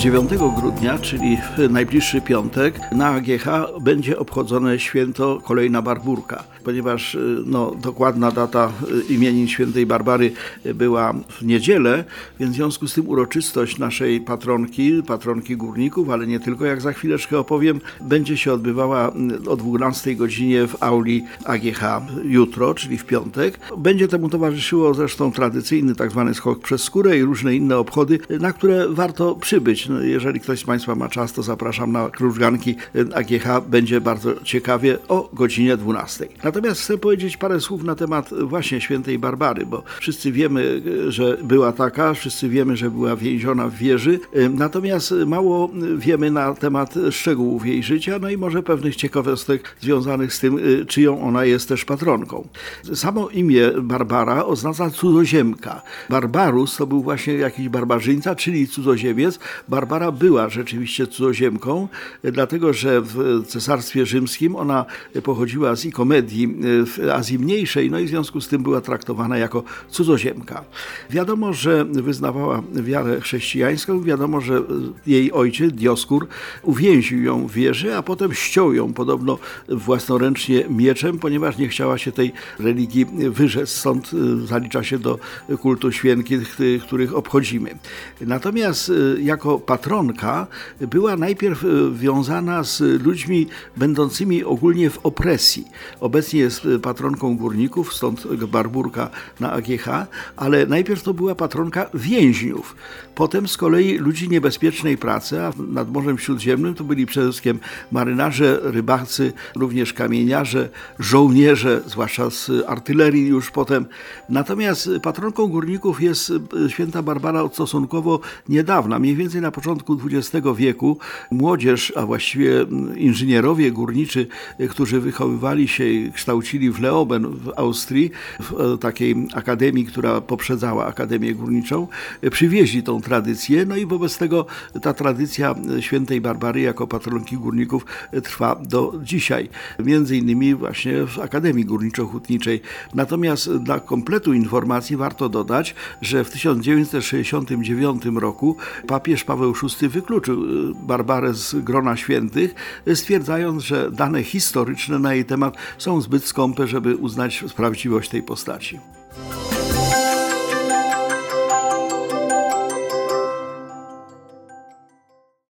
9 grudnia, czyli w najbliższy piątek, na AGH będzie obchodzone święto kolejna Barburka, ponieważ y, no, dokładna data y, imienin świętej Barbary była w niedzielę, więc w związku z tym uroczystość naszej patronki, patronki górników, ale nie tylko, jak za chwileczkę opowiem, będzie się odbywała y, o 12 godzinie w auli AGH jutro, czyli w piątek. Będzie temu towarzyszyło zresztą tradycyjny tak zwany skok przez skórę i różne inne obchody, na które warto przybyć. No, jeżeli ktoś z Państwa ma czas, to zapraszam na krużganki AGH. Będzie bardzo ciekawie o godzinie 12. Natomiast chcę powiedzieć parę słów na temat właśnie świętej Barbary, bo wszyscy wiemy, że była taka, wszyscy wiemy, że była więziona w wieży, natomiast mało wiemy na temat szczegółów jej życia, no i może pewnych ciekawostek związanych z tym, czyją ona jest też patronką. Samo imię Barbara oznacza cudzoziemka. Barbarus to był właśnie jakiś barbarzyńca, czyli cudzoziemiec. Barbara była rzeczywiście cudzoziemką, dlatego że w Cesarstwie Rzymskim ona pochodziła z Ikomedii w Azji Mniejszej, no i w związku z tym była traktowana jako cudzoziemka. Wiadomo, że wyznawała wiarę chrześcijańską, wiadomo, że jej ojciec, Dioskur, uwięził ją w wieży, a potem ściął ją podobno własnoręcznie mieczem, ponieważ nie chciała się tej religii wyrzec, stąd zalicza się do kultu świętych, których obchodzimy. Natomiast jako patronka była najpierw wiązana z ludźmi będącymi ogólnie w opresji. Obecnie jest patronką górników, stąd barburka na AGH, ale najpierw to była patronka więźniów. Potem z kolei ludzi niebezpiecznej pracy, a nad Morzem Śródziemnym to byli przede wszystkim marynarze, rybacy, również kamieniarze, żołnierze, zwłaszcza z artylerii już potem. Natomiast patronką górników jest święta Barbara od stosunkowo niedawna, mniej więcej na początku XX wieku. Młodzież, a właściwie inżynierowie górniczy, którzy wychowywali się i kształcili w Leoben w Austrii, w takiej akademii, która poprzedzała Akademię Górniczą, przywieźli tą tradycję, no i wobec tego ta tradycja świętej Barbary jako patronki górników trwa do dzisiaj. Między innymi właśnie w Akademii Górniczo-Hutniczej. Natomiast dla kompletu informacji warto dodać, że w 1969 roku papież Paweł VI wykluczył Barbarę z grona świętych, stwierdzając, że dane historyczne na jej temat są zbyt skąpe, żeby uznać prawdziwość tej postaci.